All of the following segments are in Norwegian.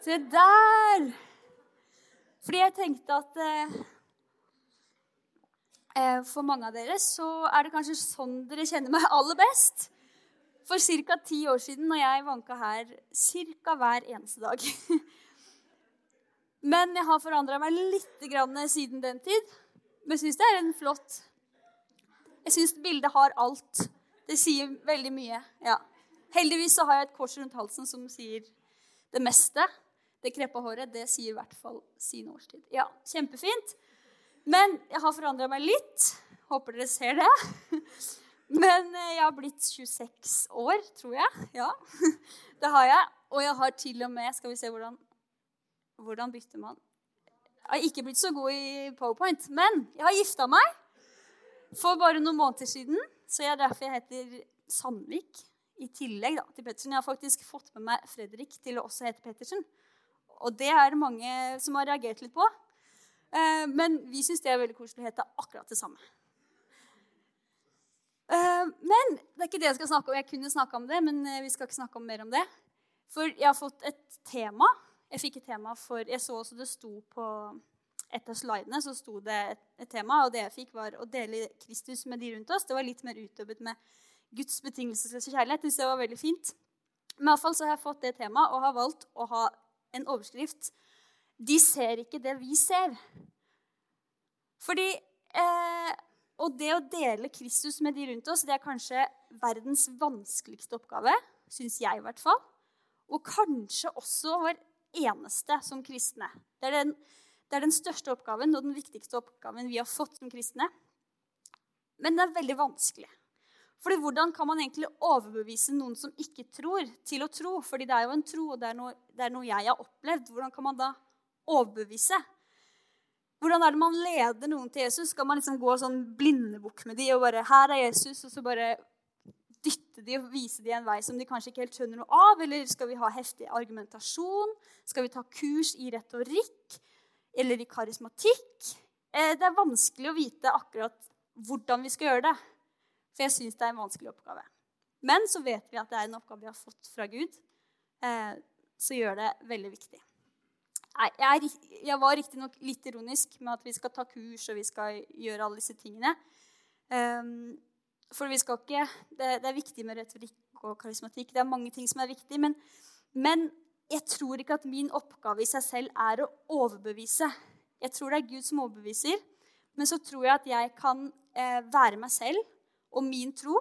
Se der! Fordi jeg tenkte at eh, eh, for mange av dere så er det kanskje sånn dere kjenner meg aller best. For ca. ti år siden, når jeg vanka her ca. hver eneste dag. Men jeg har forandra meg litt siden den tid. Men jeg syns det er en flott Jeg syns bildet har alt. Det sier veldig mye. ja. Heldigvis så har jeg et kors rundt halsen som sier det meste. Det kreppa håret, det sier i hvert fall sin årstid. Ja, kjempefint. Men jeg har forandra meg litt. Håper dere ser det. Men eh, jeg har blitt 26 år, tror jeg. Ja, det har jeg. Og jeg har til og med Skal vi se hvordan, hvordan bytter man Jeg har ikke blitt så god i powerpoint, men jeg har gifta meg for bare noen måneder siden. Så jeg er derfor jeg heter Sandvik i tillegg da, til Pettersen. Jeg har faktisk fått med meg Fredrik til å også hete Pettersen. Og det er det mange som har reagert litt på. Eh, men vi syns det er veldig koselig å hete akkurat det samme. Eh, men det er ikke det jeg skal snakke om. Jeg kunne snakke om det, men eh, vi skal ikke snakke om mer om det. For jeg har fått et tema. Jeg fikk et tema for Jeg så også det sto på et av slidene så sto det et, tema, og det jeg fikk, var å dele Kristus med de rundt oss. Det var litt mer utøvet med Guds betingelsesløse kjærlighet. Det var veldig fint. Men iallfall så har jeg fått det temaet og har valgt å ha en overskrift. De ser ikke det vi ser. Fordi eh, Og det å dele Kristus med de rundt oss, det er kanskje verdens vanskeligste oppgave. Syns jeg, i hvert fall. Og kanskje også vår eneste som kristne. Det er, den, det er den største oppgaven og den viktigste oppgaven vi har fått som kristne. Men det er veldig vanskelig. Fordi Hvordan kan man egentlig overbevise noen som ikke tror, til å tro? Fordi det er jo en tro, og det er noe, det er noe jeg har opplevd. Hvordan kan man da overbevise? Hvordan er det man leder noen til Jesus? Skal man liksom gå sånn blindebukk med de og bare 'Her er Jesus', og så bare dytte de og vise de en vei som de kanskje ikke helt skjønner noe av? Eller skal vi ha heftig argumentasjon? Skal vi ta kurs i retorikk? Eller i karismatikk? Eh, det er vanskelig å vite akkurat hvordan vi skal gjøre det. For jeg syns det er en vanskelig oppgave. Men så vet vi at det er en oppgave vi har fått fra Gud, eh, så gjør det veldig viktig. Jeg, er, jeg var riktignok litt ironisk med at vi skal ta kurs og vi skal gjøre alle disse tingene. Um, for vi skal ikke, det, det, er viktig med retorikk og karismatikk. Det er mange ting som er viktig. Men, men jeg tror ikke at min oppgave i seg selv er å overbevise. Jeg tror det er Gud som overbeviser. Men så tror jeg at jeg kan eh, være meg selv og min tro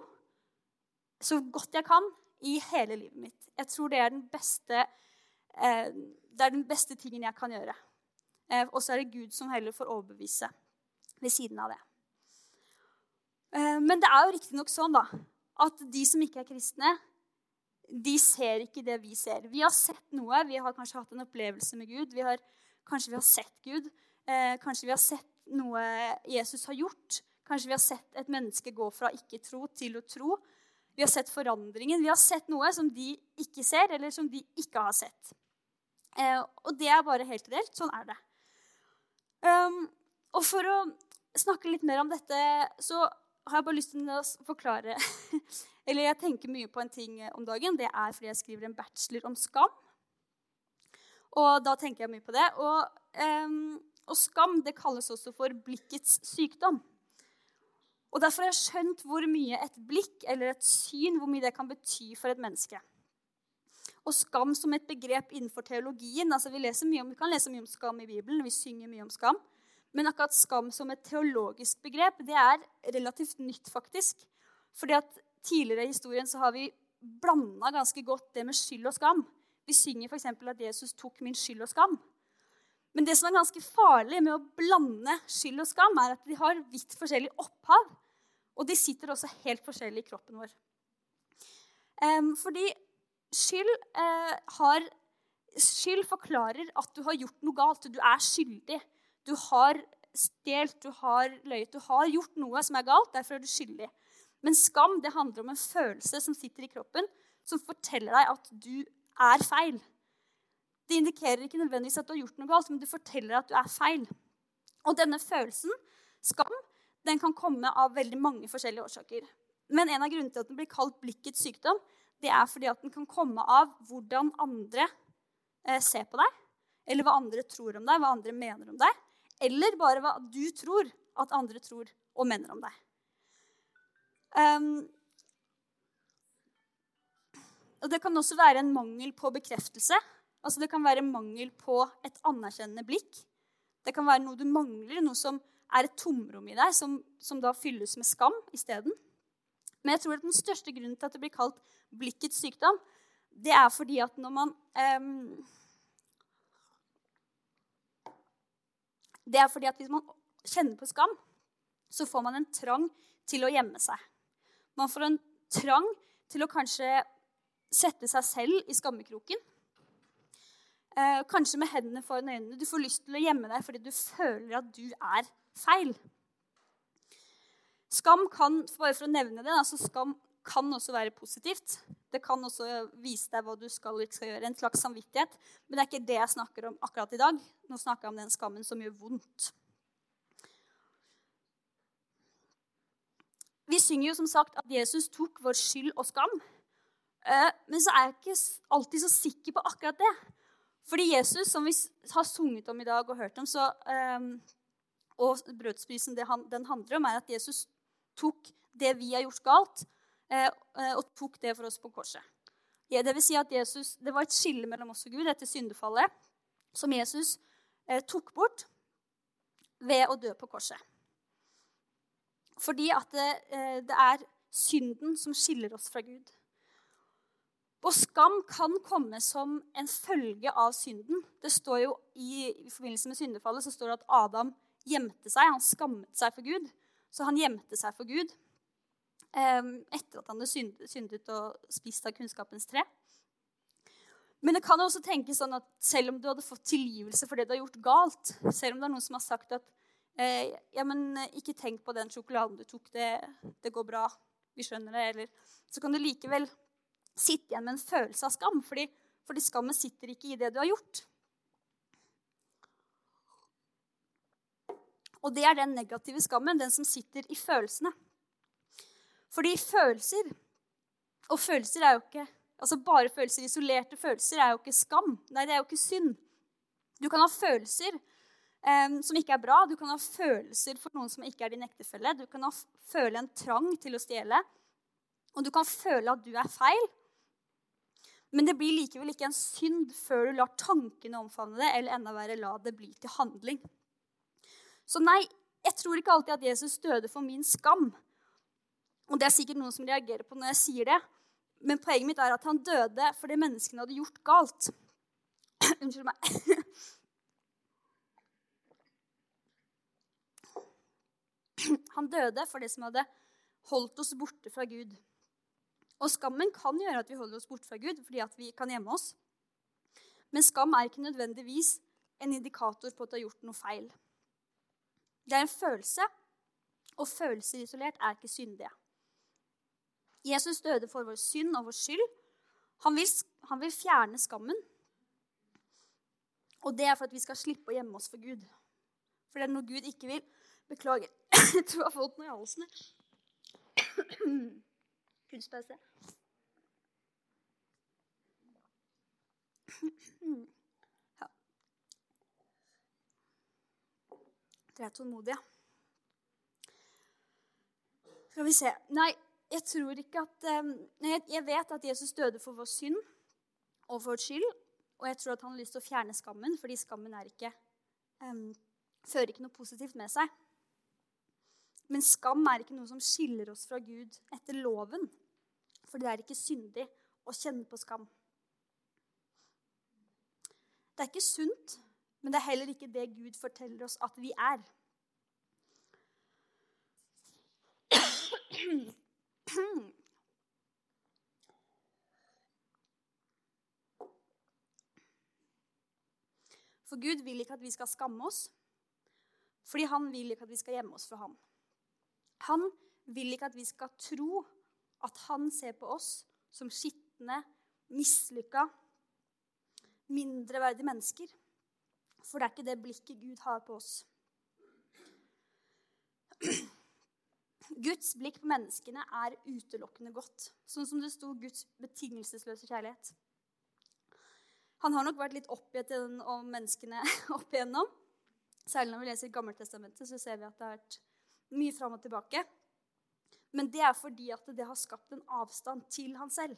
så godt jeg kan i hele livet mitt. Jeg tror det er den beste, eh, det er den beste tingen jeg kan gjøre. Eh, og så er det Gud som heller får overbevise ved siden av det. Eh, men det er jo riktignok sånn da, at de som ikke er kristne, de ser ikke det vi ser. Vi har sett noe. Vi har kanskje hatt en opplevelse med Gud. Vi har, kanskje vi har sett Gud. Eh, kanskje vi har sett noe Jesus har gjort. Kanskje vi har sett et menneske gå fra ikke-tro til å tro. Vi har sett forandringen. Vi har sett noe som de ikke ser, eller som de ikke har sett. Eh, og det er bare helt reelt. Sånn er det. Um, og for å snakke litt mer om dette, så har jeg bare lyst til å forklare Eller jeg tenker mye på en ting om dagen. Det er fordi jeg skriver en bachelor om skam. Og da tenker jeg mye på det. Og, um, og skam det kalles også for blikkets sykdom. Og Derfor har jeg skjønt hvor mye et blikk eller et syn hvor mye det kan bety for et menneske. Og skam som et begrep innenfor teologien. altså Vi, om, vi kan lese mye om skam i Bibelen, vi synger mye om skam. Men akkurat skam som et teologisk begrep det er relativt nytt, faktisk. Fordi at Tidligere i historien så har vi blanda ganske godt det med skyld og skam. Vi synger f.eks. at Jesus tok min skyld og skam. Men det som er ganske farlig med å blande skyld og skam, er at de har vidt forskjellig opphav. Og de sitter også helt forskjellig i kroppen vår. Fordi skyld, uh, har, skyld forklarer at du har gjort noe galt. Du er skyldig. Du har stjålet, du har løyet. Du har gjort noe som er galt. Derfor er du skyldig. Men skam det handler om en følelse som sitter i kroppen, som forteller deg at du er feil. Det indikerer ikke nødvendigvis at du har gjort noe galt, men det forteller at du er feil. Og denne følelsen, skam, den kan komme av veldig mange forskjellige årsaker. Men en av grunnene til at den blir kalt blikkets sykdom, det er fordi at den kan komme av hvordan andre eh, ser på deg, eller hva andre tror om deg, hva andre mener om deg, eller bare hva du tror at andre tror og mener om deg. Um, og det kan også være en mangel på bekreftelse. Altså Det kan være mangel på et anerkjennende blikk. Det kan være noe du mangler, noe som er et tomrom i deg, som, som da fylles med skam isteden. Men jeg tror at den største grunnen til at det blir kalt blikkets sykdom, det er fordi at når man um, Det er fordi at hvis man kjenner på skam, så får man en trang til å gjemme seg. Man får en trang til å kanskje sette seg selv i skammekroken. Eh, kanskje med hendene foran øynene. Du får lyst til å gjemme deg fordi du føler at du er feil. Skam kan bare for å nevne det, altså skam kan også være positivt. Det kan også vise deg hva du skal og ikke skal gjøre. En slags samvittighet. Men det er ikke det jeg snakker om akkurat i dag. Nå snakker jeg om den skammen som gjør vondt. Vi synger jo som sagt at Jesus tok vår skyld og skam. Eh, men så er jeg ikke alltid så sikker på akkurat det. Fordi Jesus, som vi har sunget om i dag og hørt om, så, um, og han, den handler om, er at Jesus tok det vi har gjort galt, Eh, eh, og tok det for oss på korset. Det vil si at Jesus, det var et skille mellom oss og Gud etter syndefallet som Jesus eh, tok bort ved å dø på korset. Fordi at det, det, er synden som skiller oss fra Gud. Og skam kan komme som en følge av synden. Det står jo I, i forbindelse med syndefallet så står det at Adam gjemte seg. Han skammet seg for Gud. Så han gjemte seg for Gud etter at han hadde syndet og spist av kunnskapens tre. Men det kan også tenkes sånn at selv om du hadde fått tilgivelse for det du har gjort galt, selv om det er noen som har sagt at eh, ja, men eh, ikke tenk på den sjokoladen du tok, det, det går bra, vi skjønner det, eller så kan du likevel sitte igjen med en følelse av skam, fordi, fordi skammen sitter ikke i det du har gjort. Og det er den negative skammen, den som sitter i følelsene. Fordi følelser Og følelser er jo ikke altså Bare følelser, isolerte følelser, er jo ikke skam. Nei, det er jo ikke synd. Du kan ha følelser um, som ikke er bra. Du kan ha følelser for noen som ikke er din ektefelle. Du kan ha, føle en trang til å stjele. Og du kan føle at du er feil. Men det blir likevel ikke en synd før du lar tankene omfavne det, eller enda verre, la det bli til handling. Så nei, jeg tror ikke alltid at Jesus døde for min skam. Og det er sikkert noen som reagerer på når jeg sier det. Men poenget mitt er at han døde fordi menneskene hadde gjort galt. Unnskyld meg. Han døde for det som hadde holdt oss borte fra Gud. Og skammen kan gjøre at vi holder oss borte fra Gud fordi at vi kan gjemme oss. Men skam er ikke nødvendigvis en indikator på at du har gjort noe feil. Det er en følelse, og følelser isolert er ikke syndige. Jesus døde for vår synd og vår skyld. Han vil, han vil fjerne skammen. Og det er for at vi skal slippe å gjemme oss for Gud. For det er noe Gud ikke vil. Beklager. Jeg tror jeg har fått noe i halsen. Kunstpause. Ja. Dere er tålmodige. Skal vi se Nei, jeg tror ikke at jeg, jeg vet at Jesus døde for vår synd og for vår skyld. Og jeg tror at han har lyst til å fjerne skammen, fordi skammen ikke, um, fører ikke noe positivt med seg. Men skam er ikke noe som skiller oss fra Gud etter loven. For det er ikke syndig å kjenne på skam. Det er ikke sunt, men det er heller ikke det Gud forteller oss at vi er. For Gud vil ikke at vi skal skamme oss, fordi han vil ikke at vi skal gjemme oss for ham. Han vil ikke at vi skal tro at han ser på oss som skitne, mislykka, mindreverdige mennesker. For det er ikke det blikket Gud har på oss. Guds blikk på menneskene er utelukkende godt. Sånn som det sto Guds betingelsesløse kjærlighet. Han har nok vært litt oppgitt om menneskene opp igjennom. Særlig når vi leser Gammeltestamentet, så ser vi at det har vært mye fram og tilbake. Men det er fordi at det har skapt en avstand til han selv.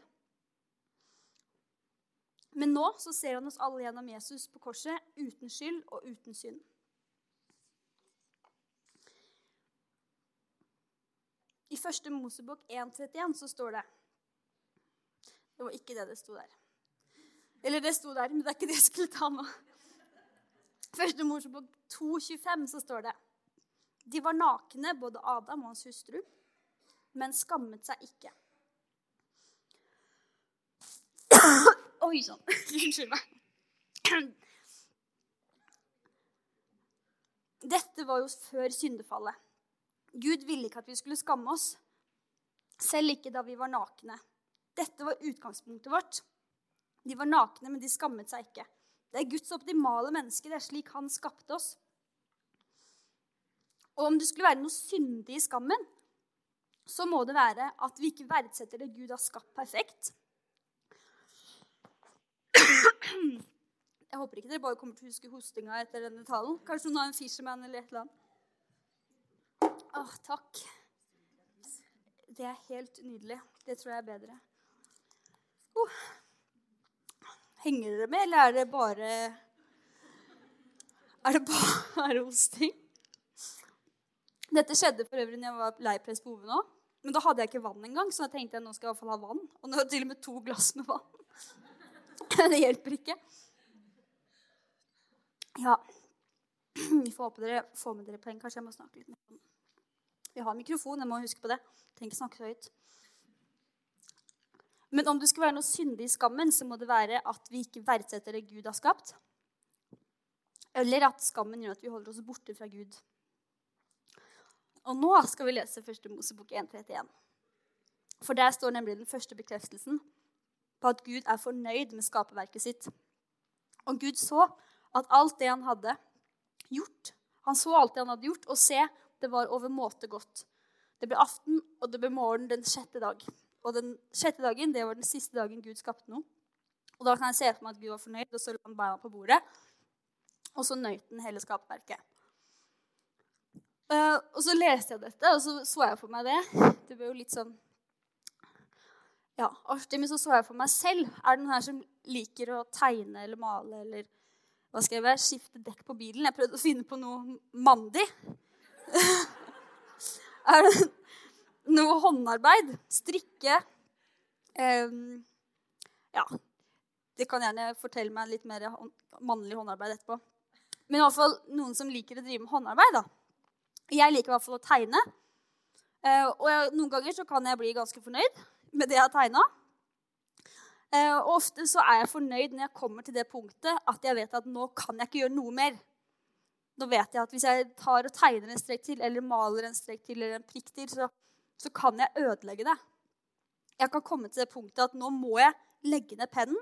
Men nå så ser han oss alle gjennom Jesus på korset, uten skyld og uten synd. I første Mosebok 1.31 så står det Det var ikke det det sto der. Eller det sto der, men det er ikke det jeg skulle ta nå. Første Mosebok 2.25 så står det De var nakne, både Adam og hans hustru, men skammet seg ikke. Oi sann. Unnskyld meg. Dette var jo før syndefallet. Gud ville ikke at vi skulle skamme oss, selv ikke da vi var nakne. Dette var utgangspunktet vårt. De var nakne, men de skammet seg ikke. Det er Guds optimale menneske. Det er slik han skapte oss. Og om det skulle være noe syndig i skammen, så må det være at vi ikke verdsetter det Gud har skapt perfekt. Jeg håper ikke dere bare kommer til å huske hostinga etter denne talen. Kanskje noen har en Fisherman eller et eller annet. Åh, takk. Det er helt nydelig. Det tror jeg er bedre. Oh. Henger dere med, eller er det bare Er det bare hosting? Dette skjedde for øvrig når jeg var leiprest på Ove nå. Men da hadde jeg ikke vann engang, så da tenkte jeg nå skal jeg i hvert fall ha vann. Og nå har jeg til og med to glass med vann. Det hjelper ikke. Ja. Vi får håpe dere får med dere poeng. Kanskje jeg må snakke litt mer. Vi har mikrofon, jeg må huske på det. Trenger ikke snakke så høyt. Men om det skulle være noe syndig i skammen, så må det være at vi ikke verdsetter det Gud har skapt. Eller at skammen gjør at vi holder oss borte fra Gud. Og nå skal vi lese første Mosebok 1.31. For der står nemlig den første bekreftelsen på at Gud er fornøyd med skaperverket sitt. Og Gud så at alt det han hadde gjort Han så alt det han hadde gjort, og se, det var overmåte godt. Det ble aften, og det ble morgen den sjette dag. Og den sjette dagen det var den siste dagen Gud skapte noe. Og da kan jeg se for meg at Gud var fornøyd, og så la han beina på bordet. Og så nøyt den hele skapverket. Uh, og så leste jeg dette, og så så jeg for meg det. Det ble jo litt sånn ja, artig, men så så jeg for meg selv. Er det noen her som liker å tegne eller male eller hva skal jeg skifte dekk på bilen? Jeg prøvde å finne på noe mandig. er det noe håndarbeid. Strikke. Um, ja. Det kan gjerne fortelle meg litt mer mannlig håndarbeid etterpå. Men i hvert fall noen som liker å drive med håndarbeid. da. Jeg liker i hvert fall å tegne. Uh, og jeg, noen ganger så kan jeg bli ganske fornøyd med det jeg har tegna. Eh, og ofte så er jeg fornøyd når jeg kommer til det punktet at jeg vet at nå kan jeg ikke gjøre noe mer. Nå vet jeg at hvis jeg tar og tegner en strek til, eller maler en strek til, eller en prikk til, så så kan jeg ødelegge det. Jeg kan komme til det punktet at nå må jeg legge ned pennen.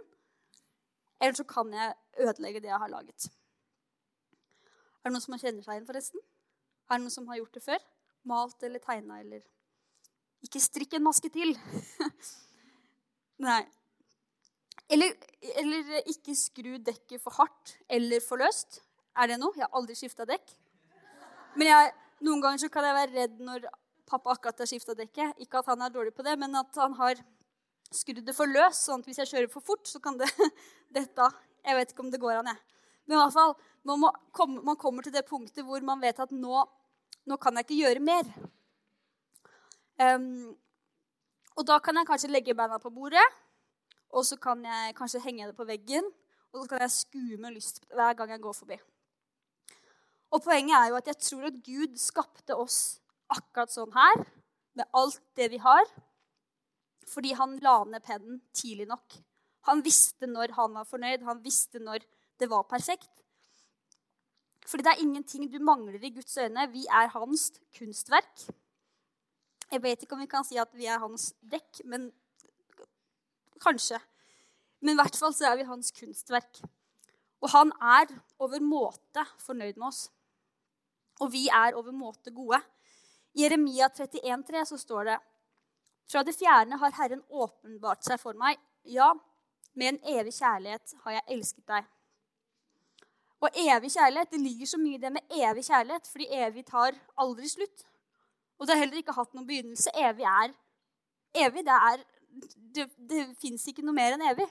Eller så kan jeg ødelegge det jeg har laget. Er det noen som kjenner seg igjen, forresten? Er det noen som har gjort det før? Malt eller tegna eller Ikke strikk en maske til. Nei. Eller, eller, ikke skru dekket for hardt eller for løst. Er det noe? Jeg har aldri skifta dekk. Men jeg, noen ganger kan jeg være redd når pappa akkurat har skifta dekket. Ikke at han er dårlig på det, men at han har skrudd det for løst. sånn at hvis jeg kjører for fort, så kan det dette av. Jeg vet ikke om det går an, jeg. Men i hvert fall, man, komme, man kommer til det punktet hvor man vet at nå, nå kan jeg ikke gjøre mer. Um, og da kan jeg kanskje legge beina på bordet, og så kan jeg kanskje henge det på veggen. Og så kan jeg skue med lyst hver gang jeg går forbi. Og poenget er jo at jeg tror at Gud skapte oss akkurat sånn her, med alt det vi har, fordi han la ned pennen tidlig nok. Han visste når han var fornøyd, han visste når det var perfekt. Fordi det er ingenting du mangler i Guds øyne. Vi er hans kunstverk. Jeg vet ikke om vi kan si at vi er hans dekk, men kanskje. Men i hvert fall så er vi hans kunstverk. Og han er overmåte fornøyd med oss. Og vi er overmåte gode. I Jeremia 31,3 så står det Fra det fjerne har Herren åpenbart seg for meg. Ja, Med en evig kjærlighet har jeg elsket deg. Og evig kjærlighet, det ligger så mye i det med evig kjærlighet, fordi evig tar aldri slutt. Og det har heller ikke hatt noen begynnelse. Evig er evig. Det, er, det, det fins ikke noe mer enn evig.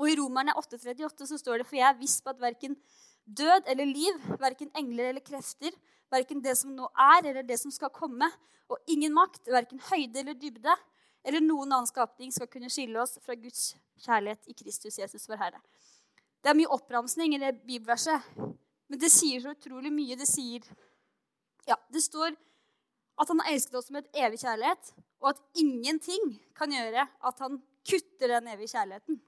Og i Romerne 8,38 så står det for jeg er viss på at verken død eller liv, verken engler eller krefter, verken det som nå er eller det som skal komme, og ingen makt, verken høyde eller dybde, eller noen annen skapning skal kunne skille oss fra Guds kjærlighet i Kristus Jesus vår Herre. Det er mye oppramsning i det bibelverset, men det sier så utrolig mye. Det sier Ja, det står at han har elsket oss med et evig kjærlighet, og at ingenting kan gjøre at han kutter den evige kjærligheten.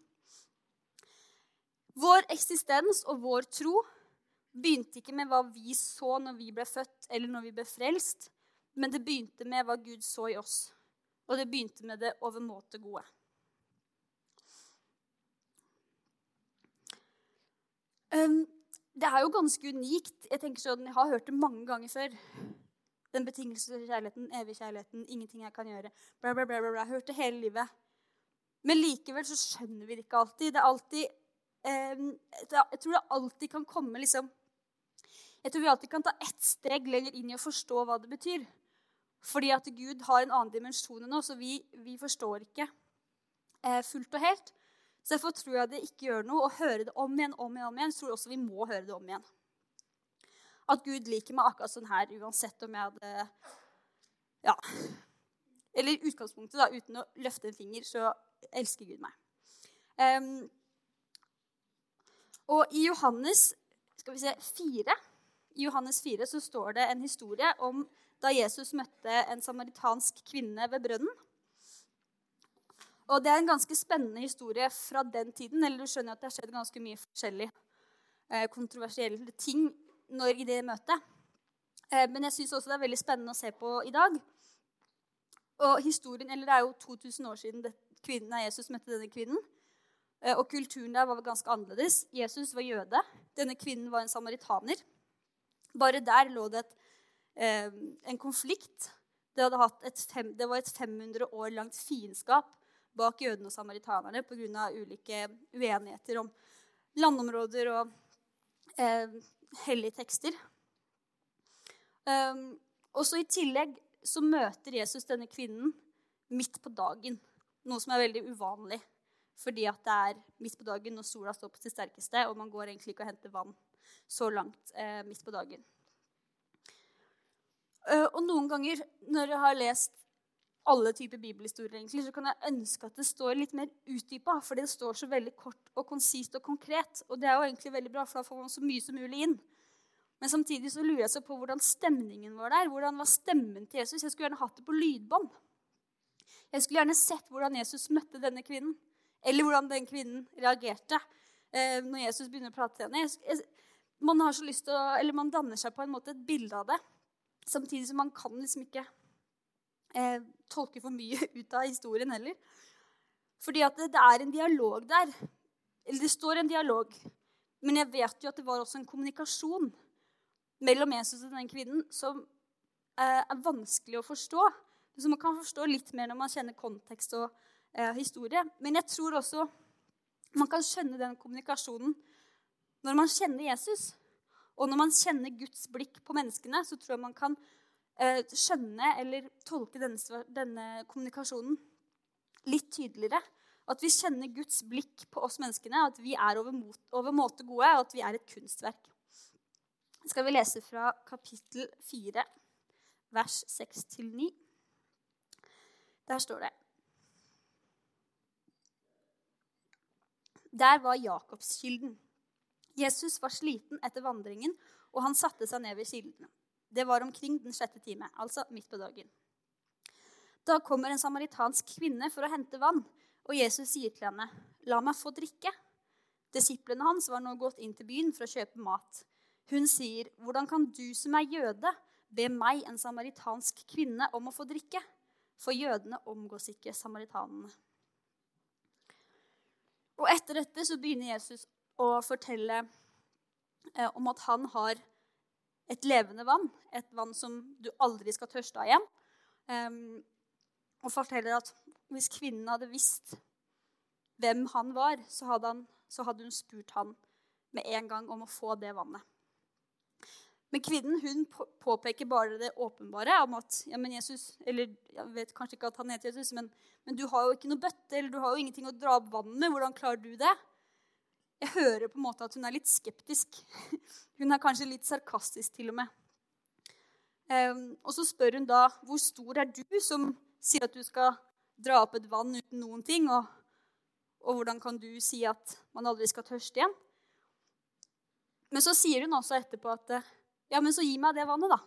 Vår eksistens og vår tro begynte ikke med hva vi så når vi ble født, eller når vi ble frelst, men det begynte med hva Gud så i oss. Og det begynte med det overmåte gode. Um, det er jo ganske unikt. Jeg tenker sånn, jeg har hørt det mange ganger før. Den betingelsesløse kjærligheten, evig kjærligheten, ingenting jeg kan gjøre. Bla, bla, bla, bla. Jeg har hørt det hele livet. Men likevel så skjønner vi det ikke alltid. Det er alltid um, Jeg tror det alltid kan komme liksom Jeg tror vi alltid kan ta ett steg lenger inn i å forstå hva det betyr. Fordi at Gud har en annen dimensjon enn oss, og vi, vi forstår ikke eh, fullt og helt. Så Derfor tror jeg det ikke gjør noe å høre det om igjen om igjen. om igjen. Jeg tror også vi må høre det om igjen. At Gud liker meg akkurat sånn her, uansett om jeg hadde Ja. Eller utgangspunktet, da, uten å løfte en finger, så elsker Gud meg. Um, og i Johannes skal vi se, 4, i Johannes 4 så står det en historie om da Jesus møtte en samaritansk kvinne ved brønnen. Og Det er en ganske spennende historie fra den tiden. eller du skjønner at Det har skjedd ganske mye forskjellig eh, kontroversielle ting når, i det møtet. Eh, men jeg syns også det er veldig spennende å se på i dag. Og historien, eller Det er jo 2000 år siden kvinnen av Jesus møtte denne kvinnen. Eh, og kulturen der var ganske annerledes. Jesus var jøde. Denne kvinnen var en samaritaner. Bare der lå det et, en konflikt. Det, fem, det var et 500 år langt fiendskap bak jødene og samaritanerne pga. ulike uenigheter om landområder og eh, hellige tekster. Um, også I tillegg så møter Jesus denne kvinnen midt på dagen. Noe som er veldig uvanlig, fordi at det er midt på dagen når sola står på sitt sterkeste, og man går egentlig ikke og henter vann så langt eh, midt på dagen. Uh, og noen ganger når jeg har lest alle typer bibelhistorier, egentlig, så kan jeg ønske at det står litt mer utdypa. For det står så veldig kort og konsist og konkret. Og det er jo egentlig veldig bra, for da får man så mye som mulig inn. Men samtidig så lurer jeg så på hvordan stemningen var der. Hvordan var stemmen til Jesus? Jeg skulle gjerne hatt det på lydbånd. Jeg skulle gjerne sett hvordan Jesus møtte denne kvinnen. Eller hvordan den kvinnen reagerte eh, når Jesus begynner å prate til henne. Jeg, jeg, man har så lyst til å, eller man danner seg på en måte et bilde av det. Samtidig som man kan liksom ikke eh, tolke for mye ut av historien heller. Fordi at det, det, er en dialog der. Eller det står en dialog. Men jeg vet jo at det var også en kommunikasjon mellom Jesus og den kvinnen som eh, er vanskelig å forstå. Så man kan forstå litt mer når man kjenner kontekst og eh, historie. Men jeg tror også man kan skjønne den kommunikasjonen når man kjenner Jesus. Og når man kjenner Guds blikk på menneskene, så tror jeg man kan skjønne eller tolke denne, denne, kommunikasjonen litt tydeligere. At vi kjenner Guds blikk på oss menneskene, at vi er over, måte gode, og at vi er et kunstverk. Skal vi lese fra kapittel 4, vers 6-9. Der står det Der var Jakobskilden. Jesus var sliten etter vandringen, og han satte seg ned ved kilden. Det var omkring den sjette time, altså midt på dagen. Da kommer en samaritansk kvinne for å hente vann, og Jesus sier til henne, 'La meg få drikke.' Disiplene hans var nå gått inn til byen for å kjøpe mat. Hun sier, 'Hvordan kan du som er jøde, be meg, en samaritansk kvinne, om å få drikke?' For jødene omgås ikke samaritanene. Og etter dette så begynner Jesus å fortelle eh, om at han har et levende vann. Et vann som du aldri skal tørste av igjen. Um, og forteller at hvis kvinnen hadde visst hvem han var, så hadde, han, så hadde hun spurt han med en gang om å få det vannet. Men kvinnen hun påpeker bare det åpenbare om at ja, men Jesus, eller jeg vet kanskje ikke at han heter Jesus, men, men, du har jo ikke noe bøtte eller du har jo ingenting å dra opp vannet med. Hvordan klarer du det? Jeg hører på en måte at hun er litt skeptisk. Hun er kanskje litt sarkastisk til og med. Um, og så spør hun da hvor stor er du som sier at du skal dra opp et vann uten noen ting? Og, og hvordan kan du si at man aldri skal tørste igjen? Men så sier hun også etterpå at ja, men så gi meg det vannet, da.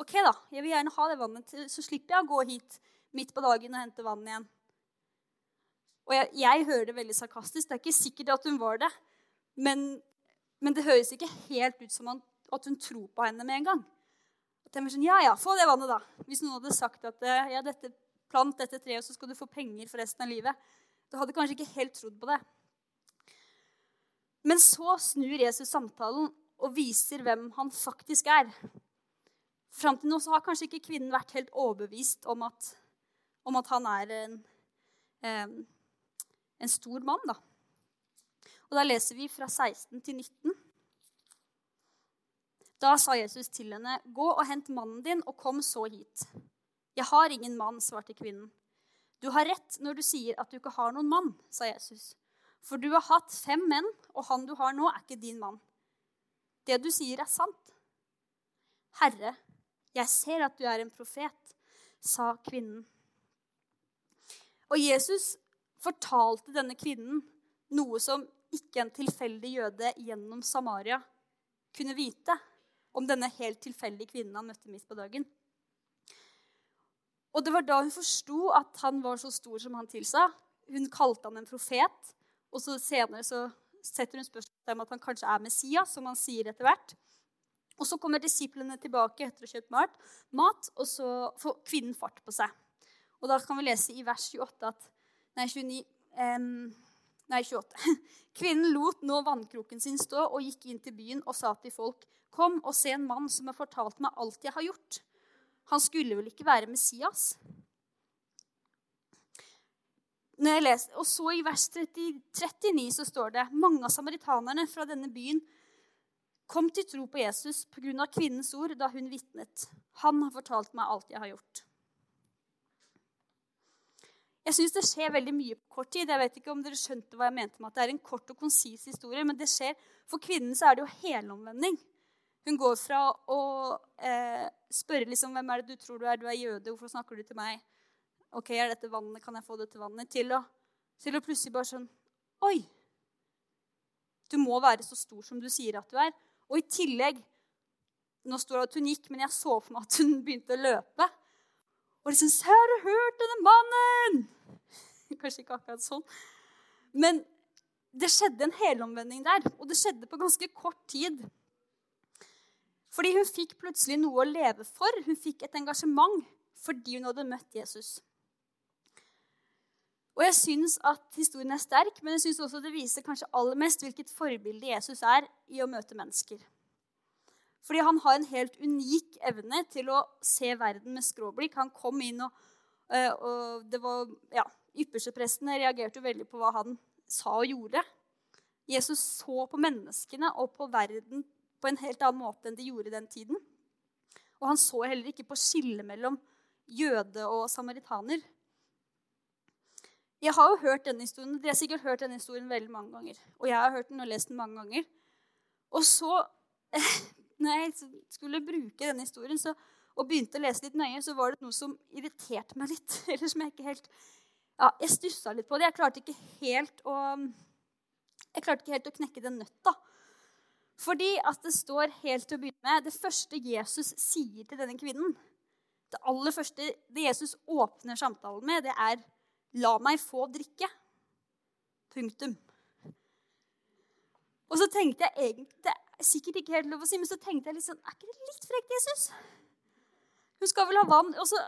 Ok, da. Jeg vil gjerne ha det vannet, så slipper jeg å gå hit midt på dagen og hente vann igjen. Og jeg, jeg, hører det veldig sarkastisk. Det er ikke sikkert at hun var det. Men, men det høres ikke helt ut som at hun tror på henne med en gang. At jeg sånn, Ja, ja, få det vannet, da. Hvis noen hadde sagt at ja, dette, plant dette treet, så skal du få penger for resten av livet. Da hadde kanskje ikke helt trodd på det. Men så snur Jesus samtalen og viser hvem han faktisk er. Fram til nå så har kanskje ikke kvinnen vært helt overbevist om at, om at han er en, en, stor mann. Da. Og da leser vi fra 16 til 19. Da sa Jesus til henne, 'Gå og hent mannen din, og kom så hit.' 'Jeg har ingen mann', svarte kvinnen. 'Du har rett når du sier at du ikke har noen mann', sa Jesus. 'For du har hatt fem menn, og han du har nå, er ikke din mann.' Det du sier, er sant. Herre, jeg ser at du er en profet, sa kvinnen. Og Jesus fortalte denne kvinnen noe som ikke en tilfeldig jøde gjennom Samaria kunne vite om denne helt tilfeldige kvinnen han møtte midt på dagen. Og det var da hun forsto at han var så stor som han tilsa. Hun kalte han en profet, og så senere så setter hun spørsmål om at han kanskje er Messias, som han sier etter hvert. Og Så kommer disiplene tilbake etter å ha kjøpt mat, og så får kvinnen fart på seg. Og Da kan vi lese i vers 28 at Nei, 29 um, Nei, 28. Kvinnen lot nå vannkroken sin stå og gikk inn til byen og sa til folk.: Kom og se en mann som har fortalt meg alt jeg har gjort. Han skulle vel ikke være Messias? Leser, og så i vers 30, 39 så står det mange av samaritanerne fra denne byen kom til tro på Jesus pga. kvinnens ord da hun vitnet. Han har fortalt meg alt jeg har gjort. Jeg syns det skjer veldig mye på kort tid. Jeg vet ikke om dere skjønte hva jeg mente med at det er en kort og konsis historie, men det skjer. For kvinnen så er det jo helomvending. Hun går fra å eh, spørre liksom, hvem er det du tror du er, du er jøde, hvorfor snakker du til meg? OK, er dette vannet? Kan jeg få dette vannet? Til å, til å plutselig bare sånn Oi! Du må være så stor som du sier at du er. Og i tillegg Nå står det at hun gikk, men jeg så for meg at hun begynte å løpe. Og liksom Se, har du hørt denne mannen? Kanskje ikke akkurat sånn. Men det skjedde en helomvending der, og det skjedde på ganske kort tid. Fordi hun fikk plutselig noe å leve for. Hun fikk et engasjement fordi hun hadde møtt Jesus. Og jeg syns at historien er sterk, men jeg syns også det viser kanskje aller mest hvilket forbilde Jesus er i å møte mennesker. Fordi han har en helt unik evne til å se verden med skråblikk. Han kom inn, og, eh, og det var, ja, Yppersteprestene reagerte veldig på hva han sa og gjorde. Jesus så på menneskene og på verden på en helt annen måte enn de gjorde den tiden. Og han så heller ikke på skillet mellom jøde og samaritaner. Jeg har jo hørt denne historien, Dere har sikkert hørt denne historien veldig mange ganger. Og jeg har hørt den og lest den mange ganger. Og så, når jeg skulle bruke denne historien så, og begynte å lese litt nøye, så var det noe som irriterte meg litt. Eller som jeg ikke helt ja, Jeg stussa litt på det. Jeg klarte ikke helt å, ikke helt å knekke den nøtta. Fordi at det står helt til å begynne med Det første Jesus sier til denne kvinnen, det aller første det Jesus åpner samtalen med, det er La meg få drikke. Punktum. Og så tenkte jeg egentlig Det er sikkert ikke helt lov å si, men så tenkte jeg litt sånn Er ikke det litt frekt, Jesus? Hun skal vel ha vann? Og så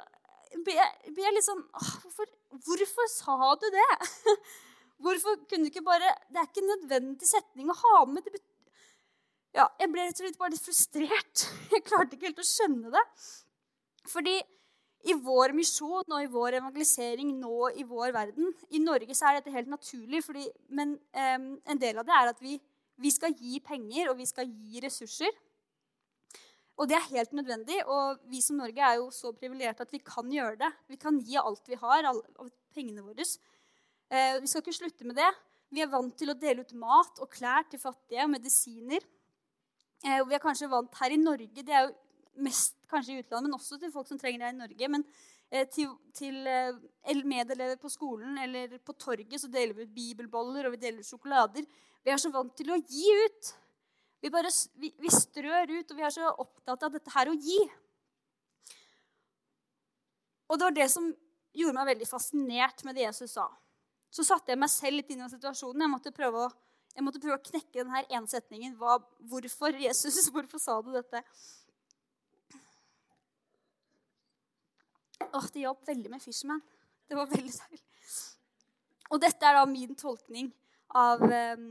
ble jeg, litt sånn hvorfor, hvorfor, sa du det? Hvorfor kunne du ikke bare Det er ikke en nødvendig setning å ha med. Det ja, jeg ble rett og slett bare litt frustrert. Jeg klarte ikke helt å skjønne det. Fordi i vår misjon og i vår evangelisering nå i vår verden I Norge så er dette helt naturlig, fordi, men um, en del av det er at vi, vi, skal gi penger og vi skal gi ressurser. Og det er helt nødvendig. Og vi som Norge er jo så privilegerte at vi kan gjøre det. Vi kan gi alt vi har, alle, pengene våre. Uh, vi skal ikke slutte med det. Vi er vant til å dele ut mat og klær til fattige og medisiner. Uh, vi er kanskje vant her i Norge Det er jo mest kanskje i utlandet, men også til folk som trenger det i Norge. Men eh, til, til eh, medelever på skolen eller på torget så deler vi ut bibelboller og vi deler ut sjokolader. Vi er så vant til å gi ut. Vi, bare, vi, vi strør ut, og vi er så opptatt av dette her å gi. Og det var det som gjorde meg veldig fascinert med det Jesus sa. Så satte jeg meg selv litt inn i situasjonen. Jeg måtte prøve å, måtte prøve å knekke denne ene setningen. Hva, hvorfor Jesus? Hvorfor sa du dette? Åh, det hjalp veldig med Fisherman. Det var veldig deilig. Og dette er da min tolkning av um,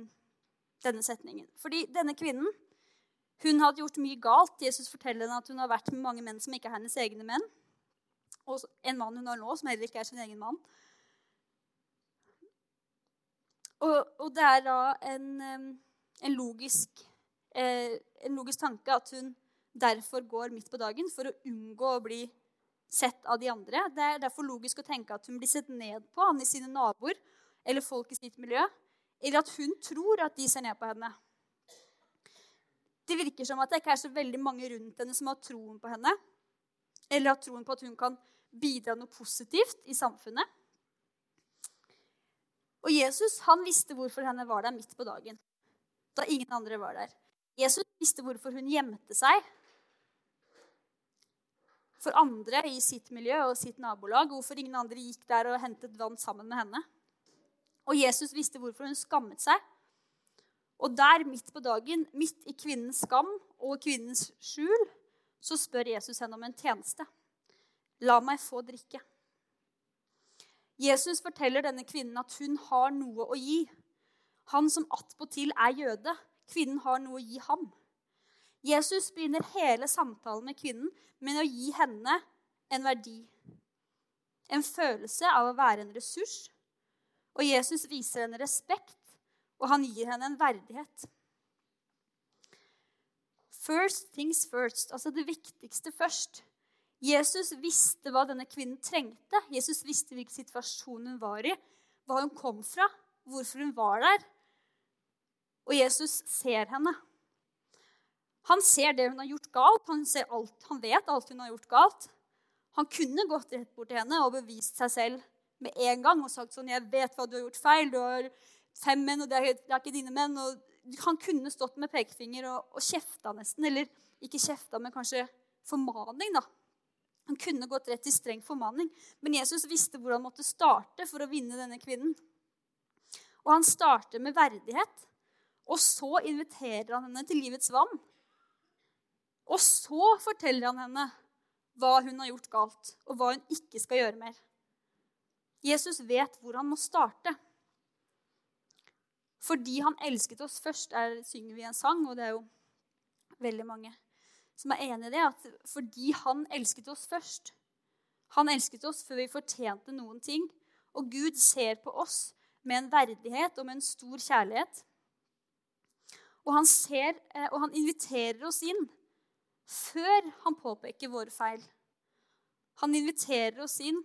denne setningen. Fordi denne kvinnen hun hadde gjort mye galt. Jesus forteller henne at hun har vært med mange menn som ikke er hennes egne menn. Og en mann hun har nå, som heller ikke er sin egen mann. Og, og det er da en, en, logisk, eh, en logisk tanke at hun derfor går midt på dagen for å unngå å bli sett av de andre. Det er derfor logisk å tenke at hun blir sett ned på han i sine naboer eller folk i sitt miljø, eller at hun tror at de ser ned på henne. Det virker som at det ikke er så veldig mange rundt henne som har troen på henne, eller har troen på at hun kan bidra noe positivt i samfunnet. Og Jesus han visste hvorfor henne var der midt på dagen, da ingen andre var der. Jesus visste hvorfor hun gjemte seg for andre i sitt miljø og sitt nabolag. Hvorfor ingen andre gikk der og hentet vann sammen med henne. Og Jesus visste hvorfor hun skammet seg. Og der, midt på dagen, midt i kvinnens skam og kvinnens skjul, så spør Jesus henne om en tjeneste. La meg få drikke. Jesus forteller denne kvinnen at hun har noe å gi. Han som attpåtil er jøde. Kvinnen har noe å gi ham. Jesus begynner hele samtalen med kvinnen med å gi henne en verdi. En følelse av å være en ressurs. Og Jesus viser henne respekt, og han gir henne en verdighet. First things first, altså det viktigste først. Jesus visste hva denne kvinnen trengte. Jesus visste hvilken situasjon hun var i, hva hun kom fra, hvorfor hun var der. Og Jesus ser henne. Han ser det hun har gjort galt. Han, alt, han, vet alt hun har gjort galt. Han kunne gått rett bort til henne og bevist seg selv med en gang og sagt sånn 'Jeg vet hva du har gjort feil. Du har fem menn, og det er, det er ikke dine menn.' Og han kunne stått med pekefinger og, og kjefta nesten. Eller ikke kjefta, men kanskje formaning, da. Han kunne gått rett til streng formaning. Men Jesus visste hvor han måtte starte for å vinne denne kvinnen. Og han starter med verdighet. Og så inviterer han henne til livets vann. Og så forteller han henne hva hun har gjort galt, og hva hun ikke skal gjøre mer. Jesus vet hvor han må starte. Fordi han elsket oss først, er, synger vi en sang, og det er jo veldig mange som er enig i det. at Fordi han elsket oss først. Han elsket oss før vi fortjente noen ting. Og Gud ser på oss med en verdighet og med en stor kjærlighet. Og han, ser, eh, og han inviterer oss inn før han påpeker våre feil. Han inviterer oss inn,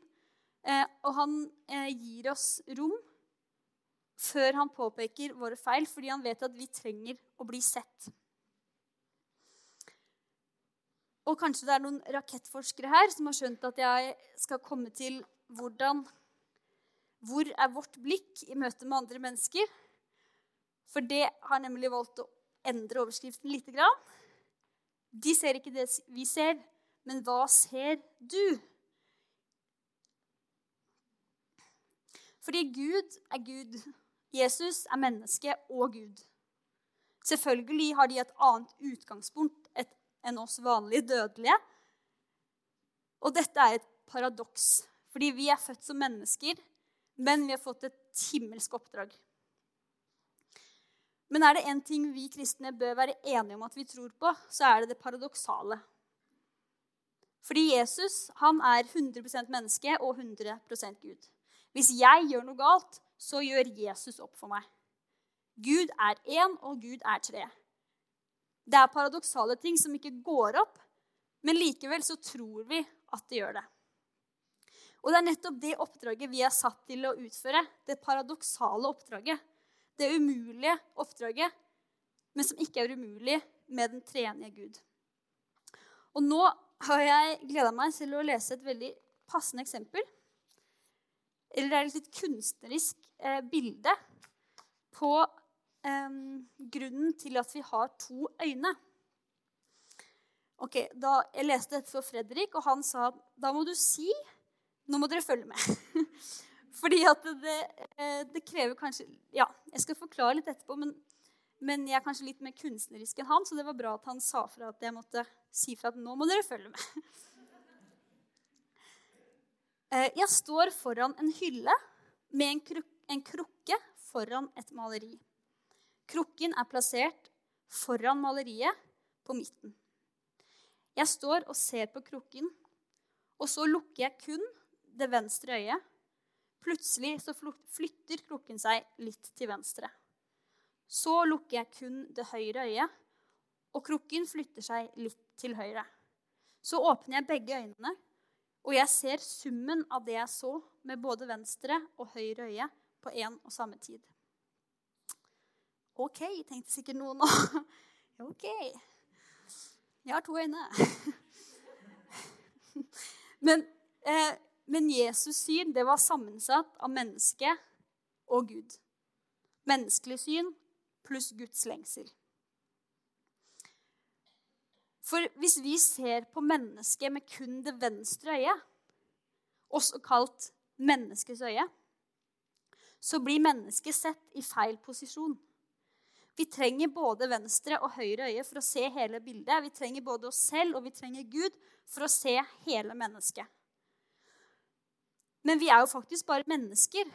og han eh, gir oss rom før han påpeker våre feil, fordi han vet at vi trenger å bli sett. Og kanskje det er noen rakettforskere her som har skjønt at jeg skal komme til hvordan Hvor er vårt blikk i møte med andre mennesker? For det har nemlig valgt å endre overskriften lite grann. De ser ikke det vi ser, men hva ser du? Fordi Gud er Gud. Jesus er menneske og Gud. Selvfølgelig har de et annet utgangspunkt enn oss vanlige dødelige. Og dette er et paradoks, fordi vi er født som mennesker, men vi har fått et himmelsk oppdrag. Men er det én ting vi kristne bør være enige om at vi tror på, så er det det paradoksale. Fordi Jesus han er 100% menneske og 100% Gud. Hvis jeg gjør noe galt, så gjør Jesus opp for meg. Gud er én, og Gud er tre. Det er paradoksale ting som ikke går opp, men likevel så tror vi at det gjør det. Og det er nettopp det oppdraget vi er satt til å utføre. Det paradoksale oppdraget. Det umulige oppdraget, men som ikke er umulig med den treenige Gud. Og nå har jeg gleda meg til å lese et veldig passende eksempel. Eller det er et litt kunstnerisk eh, bilde på eh, grunnen til at vi har to øyne. Ok, da Jeg leste dette for Fredrik, og han sa da må du si Nå må dere følge med. Fordi at det, eh, det, krever kanskje Ja, jeg skal forklare litt etterpå, men, men, jeg er kanskje litt mer kunstnerisk enn han, så det var bra at han sa fra at jeg måtte si fra at nå må dere følge med. Eh, jeg står foran en hylle med en, kruk en krukke foran et maleri. Krukken er plassert foran maleriet på midten. Jeg står og ser på krukken, og så lukker jeg kun det venstre øyet. Plutselig så flytter krukken seg litt til venstre. Så lukker jeg kun det høyre øyet, og krukken flytter seg litt til høyre. Så åpner jeg begge øynene, og jeg ser summen av det jeg så med både venstre og høyre øye på én og samme tid. OK, tenkte sikkert noen nå. OK. Jeg har to øyne. Men, eh, men Jesus' syn det var sammensatt av menneske og Gud. Menneskelig syn pluss Guds lengsel. For hvis vi ser på mennesket med kun det venstre øyet, også kalt menneskets øye, så blir mennesket sett i feil posisjon. Vi trenger både venstre og høyre øye for å se hele bildet. Vi trenger både oss selv og vi trenger Gud for å se hele mennesket. Men vi er jo faktisk bare mennesker.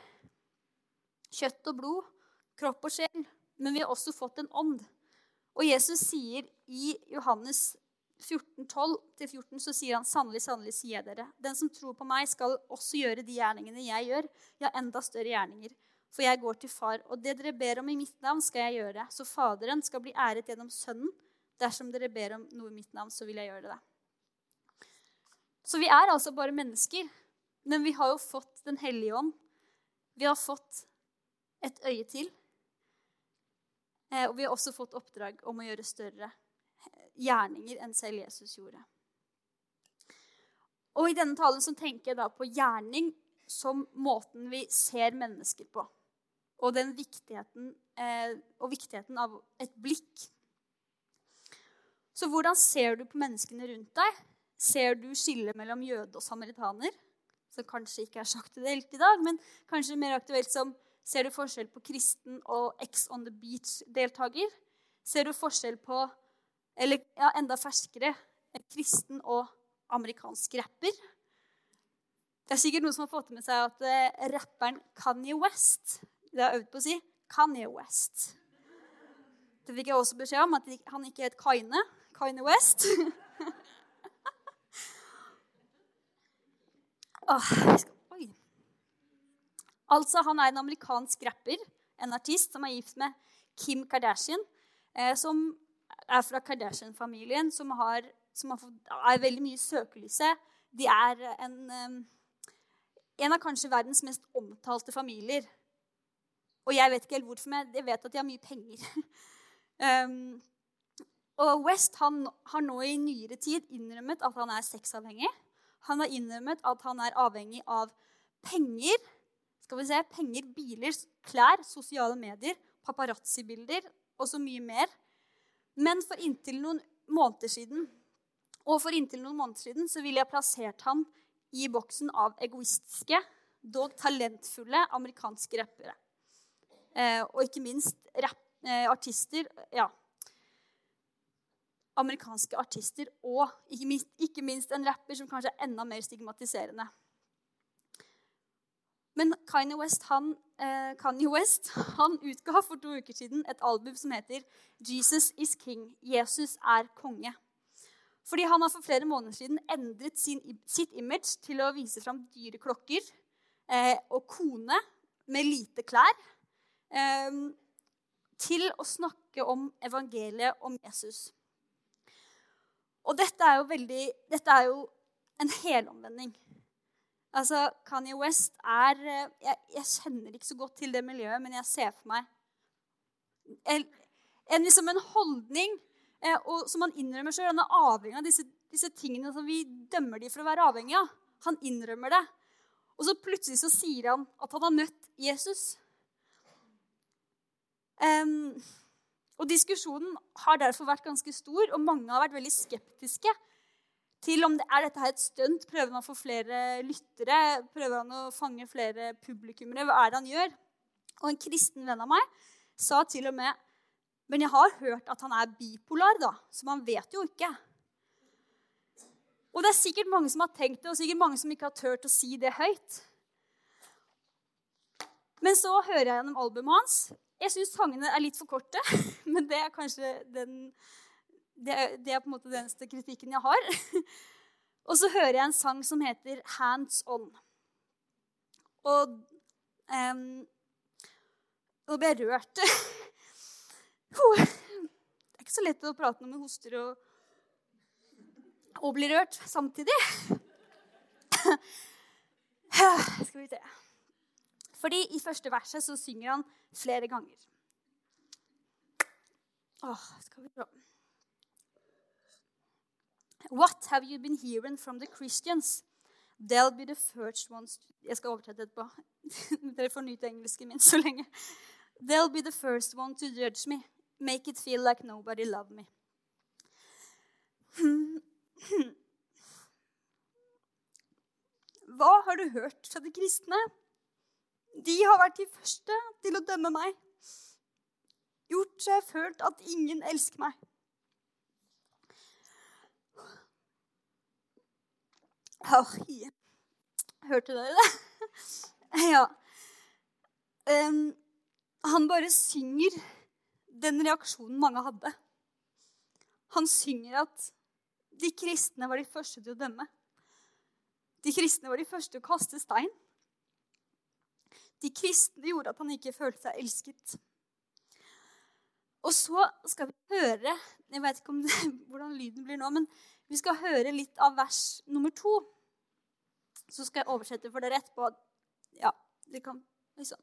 Kjøtt og blod, kropp og sjel. Men vi har også fått en ånd. Og Jesus sier i Johannes 14, 12-14 så sier han sannelig, sannelig sier jeg dere. Den som tror på meg, skal også gjøre de gjerningene jeg gjør, ja, enda større gjerninger. For jeg går til far, og det dere ber om i mitt navn, skal jeg gjøre. Så Faderen skal bli æret gjennom Sønnen. Dersom dere ber om noe i mitt navn, så vil jeg gjøre det. Så vi er altså bare mennesker. Men vi har jo fått Den hellige ånd. Vi har fått et øye til. Eh, og vi har også fått oppdrag om å gjøre større gjerninger enn selv Jesus gjorde. Og I denne talen så tenker jeg da på gjerning som måten vi ser mennesker på og, den viktigheten, eh, og viktigheten av et blikk. Så hvordan ser du på menneskene rundt deg? Ser du skillet mellom jøde og samaritaner? Som kanskje ikke er det helt i dag, men kanskje mer aktuelt som Ser du forskjell på kristen og X on the beach-deltaker? Ser du forskjell på Eller ja, enda ferskere en kristen og amerikansk rapper? Det er sikkert noen som har fått med seg at eh, rapperen Kanye West det har jeg øvd på å si Kanye West. Det fikk jeg også beskjed om, at han ikke het Kaine. Kaine West. oh, Oi. Altså, han er en amerikansk rapper, en artist, som er gift med Kim Kardashian, eh, som er fra Kardashian-familien, som, som er veldig mye i søkelyset. De er en, en av kanskje verdens mest omtalte familier. Og jeg vet ikke helt hvorfor, men jeg vet at de har mye penger. um, og West han har nå i nyere tid innrømmet at han er sexavhengig. Han har innrømmet at han er avhengig av penger. Skal vi se, Penger, biler, klær, sosiale medier, paparazzi-bilder og så mye mer. Men for inntil noen måneder siden og for inntil noen måneder siden så ville jeg plassert han i boksen av egoistiske, dog talentfulle amerikanske rappere. Eh, og ikke minst rap, eh, artister. Ja. Amerikanske artister og ikke minst, ikke minst, en rapper som kanskje er enda mer stigmatiserende. Men Kanye West, han, eh, Kanye West han utga for to uker siden et album som heter 'Jesus is King'. Jesus er konge. Fordi han har for flere måneder siden endret sin, sitt image til å vise fram dyre klokker eh, og kone med lite klær. Eh, til å snakke om evangeliet om Jesus. Og dette er jo veldig Dette er jo en helomvending. Altså, Kanye West er eh, jeg, jeg, kjenner ikke så godt til det miljøet, men jeg ser for meg en, en, liksom en holdning eh, og, som han innrømmer sjøl. Han er avhengig av disse, disse, tingene som vi dømmer de for å være avhengig av. Han innrømmer det. Og så plutselig så sier han at han har møtt Jesus. Um, og Diskusjonen har derfor vært ganske stor, og mange har vært veldig skeptiske til om det er dette her et stunt. Prøver han å få flere lyttere? Prøver han å fange flere publikummere? Hva er det han gjør? Og en kristen venn av meg sa til og med Men jeg har hørt at han er bipolar, da, så man vet jo ikke. Og det er sikkert mange som har tenkt det, og sikkert mange som ikke har turt å si det høyt. Men så hører jeg gjennom albumet hans. Jeg syns sangene er litt for korte, men det er kanskje den det, det, er på en måte den eneste kritikken jeg har. Og så hører jeg en sang som heter 'Hands On'. Og um, Nå ble jeg rørt. Det er ikke så lett å prate når man hoster og, og blir rørt samtidig. Skal vi se Fordi i første verset så synger han flere ganger. Åh, skal vi prøve. What have you been hearing from the Christians? They'll be the first ones. Jeg skal oversette etterpå. Dere får nyte engelsken min så lenge. They'll be the first one to judge me. Make it feel like nobody loved me. Hva har du hørt fra de kristne? De har vært de første til å dømme meg. Gjort så jeg har følt at ingen elsker meg. Oh, Hørte dere det? ja. Um, han bare synger den reaksjonen mange hadde. Han synger at de kristne var de første til å dømme. De kristne var de første til å kaste stein. De kristne gjorde at han ikke følte seg elsket. Og så skal vi høre Jeg vet ikke det, hvordan lyden blir nå, men vi skal høre litt av vers nummer to. Så skal jeg oversette for dere etterpå. Ja, det kan liksom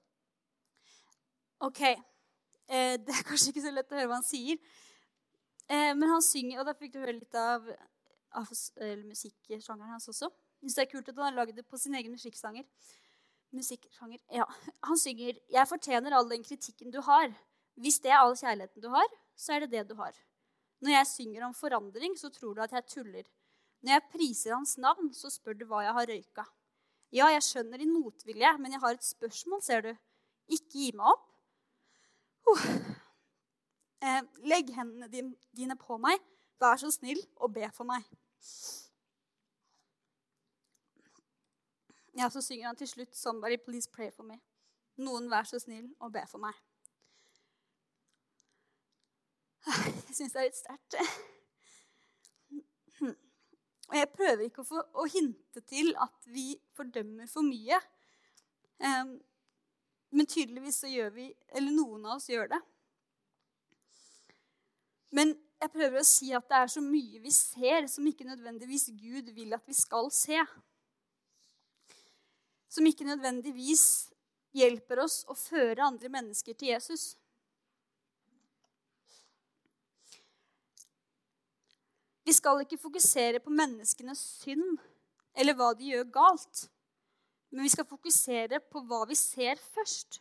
OK. Eh, det er kanskje ikke så lett å høre hva han sier. Eh, men han synger, og da fikk du høre litt av, av musikksjangeren hans også. Jeg det er kult at han har lagd det på sin egen musikksanger. Musikksjanger. Ja. Han synger 'Jeg fortjener all den kritikken du har'. Hvis det er all kjærligheten du har, så er det det du har. Når jeg synger om forandring, så tror du at jeg tuller. Når jeg priser hans navn, så spør du hva jeg har røyka. Ja, jeg skjønner din motvilje, men jeg har et spørsmål, ser du. Ikke gi meg opp. Uh. Eh, legg hendene dine på meg. Vær så snill og be for meg. Ja, Så synger han til slutt 'Somebody please pray for me'. Noen vær så snill og be for meg. Jeg syns det er litt sterkt. Og jeg prøver ikke å, få, å hinte til at vi fordømmer for mye. Um, men tydeligvis så gjør vi Eller noen av oss gjør det. Men jeg prøver å si at det er så mye vi ser, som ikke nødvendigvis Gud vil at vi skal se. Som ikke nødvendigvis hjelper oss å føre andre mennesker til Jesus. Vi skal ikke fokusere på menneskenes synd eller hva de gjør galt. Men vi skal fokusere på hva vi ser først.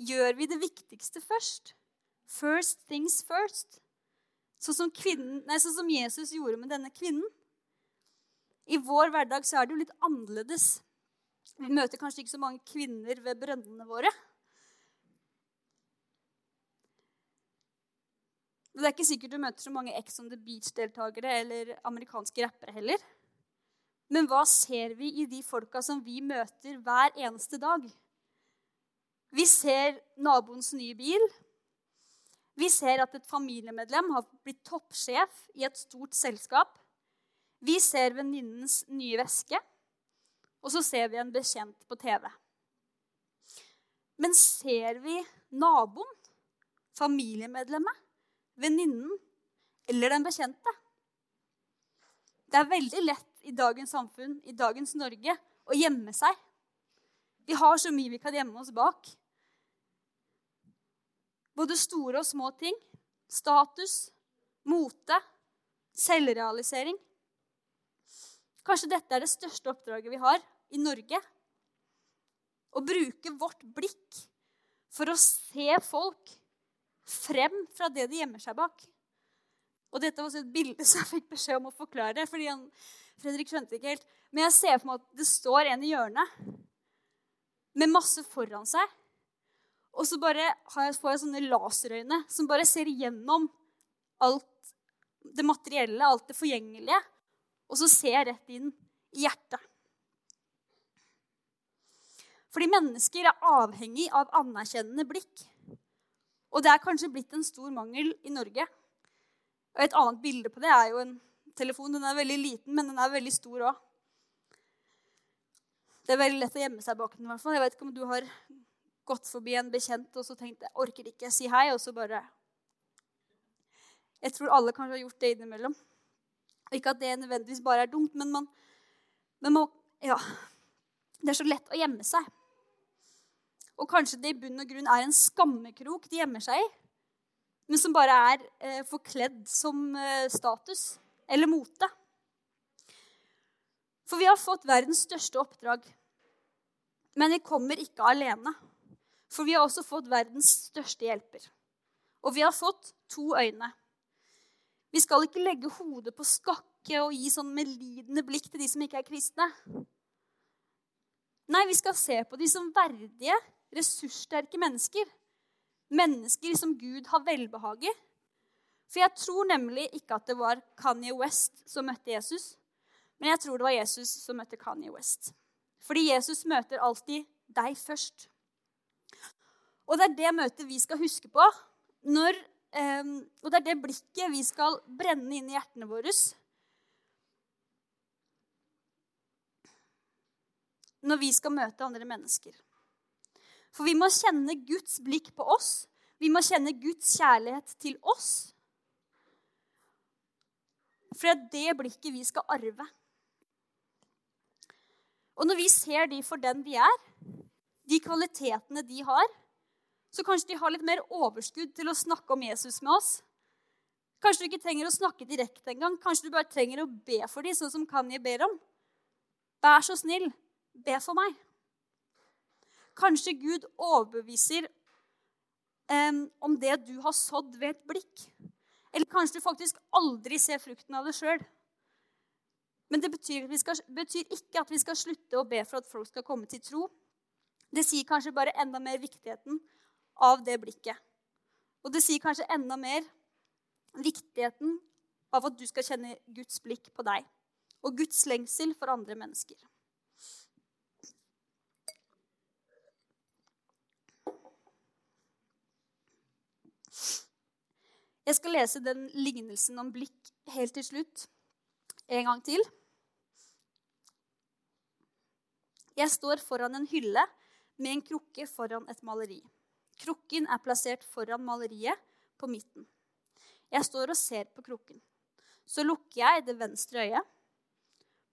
Gjør vi det viktigste først? First things first. Sånn som, kvinnen, nei, sånn som Jesus gjorde med denne kvinnen. I vår hverdag så er det jo litt annerledes. Vi møter kanskje ikke så mange kvinner ved brønnene våre. Det er ikke sikkert du møter så mange Ex on the Beach-deltakere eller amerikanske rappere heller. Men hva ser vi i de folka som vi møter hver eneste dag? Vi ser naboens nye bil. Vi ser at et familiemedlem har blitt toppsjef i et stort selskap. Vi ser venninnens nye veske, og så ser vi en bekjent på TV. Men ser vi naboen, familiemedlemmet, venninnen eller den bekjente? Det er veldig lett i dagens samfunn, i dagens Norge, å gjemme seg. Vi har så mye vi kan gjemme oss bak. Både store og små ting. Status, mote, selvrealisering. Kanskje dette er det største oppdraget vi har i Norge. Å bruke vårt blikk for å se folk frem fra det de gjemmer seg bak. Og dette var også et bilde som jeg fikk beskjed om å forklare. fordi han, Fredrik skjønte ikke helt. Men jeg ser for meg at det står en i hjørnet med masse foran seg. Og så bare jeg, får jeg sånne laserøyne som bare ser gjennom alt det materielle, alt det forgjengelige. Og så ser jeg rett inn i hjertet. Fordi mennesker er avhengig av anerkjennende blikk. Og det er kanskje blitt en stor mangel i Norge. Og Et annet bilde på det er jo en telefon. Den er veldig liten, men den er veldig stor òg. Det er veldig lett å gjemme seg bak den. i hvert fall. Jeg vet ikke om du har gått forbi en bekjent og så tenkt jeg orker ikke si hei, og så bare Jeg tror alle kanskje har gjort det innimellom. Ikke at det nødvendigvis bare er dumt, men man, men man Ja. Det er så lett å gjemme seg. Og kanskje det i bunn og grunn er en skammekrok de gjemmer seg i, men som bare er eh, forkledd som eh, status eller mote. For vi har fått verdens største oppdrag. Men vi kommer ikke alene. For vi har også fått verdens største hjelper. Og vi har fått to øyne. Vi skal ikke legge hodet på skakke og gi sånn medlidende blikk til de som ikke er kristne. Nei, vi skal se på de som verdige, ressurssterke mennesker. Mennesker som Gud har velbehag i. For jeg tror nemlig ikke at det var Kanye West som møtte Jesus, men jeg tror det var Jesus som møtte Kanye West. Fordi Jesus møter alltid deg først. Og det er det møtet vi skal huske på. Når, eh, og det er det blikket vi skal brenne inn i hjertene våre. Når vi skal møte andre mennesker. For vi må kjenne Guds blikk på oss. Vi må kjenne Guds kjærlighet til oss. For det er det blikket vi skal arve. Og når vi ser de for den de er, de kvalitetene de har, så kanskje de har litt mer overskudd til å snakke om Jesus med oss. Kanskje du ikke trenger å snakke direkte engang. Kanskje du bare trenger å be for dem, sånn som Kanye ber om. Vær så snill, be for meg. Kanskje Gud overbeviser um, om det du har sådd ved et blikk. Eller kanskje du faktisk aldri ser frukten av det sjøl. Men det betyr, skal, betyr, ikke at vi skal slutte å be for at folk skal komme til tro. Det sier kanskje bare enda mer viktigheten av det blikket. Og det sier kanskje enda mer viktigheten av at du skal kjenne Guds blikk på deg. Og Guds lengsel for andre mennesker. Jeg skal lese den lignelsen om blikk helt til slutt en gang til. Jeg står foran en hylle med en krukke foran et maleri. Krukken er plassert foran maleriet på midten. Jeg står og ser på krukken. Så lukker jeg det venstre øyet.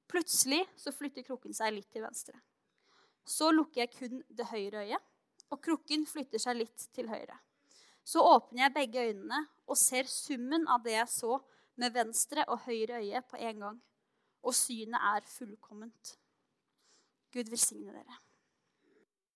Plutselig så flytter krukken seg litt til venstre. Så lukker jeg kun det høyre øyet, og krukken flytter seg litt til høyre. Så åpner jeg begge øynene og ser summen av det jeg så med venstre og høyre øye på en gang. Og synet er fullkomment. Gud velsigne dere.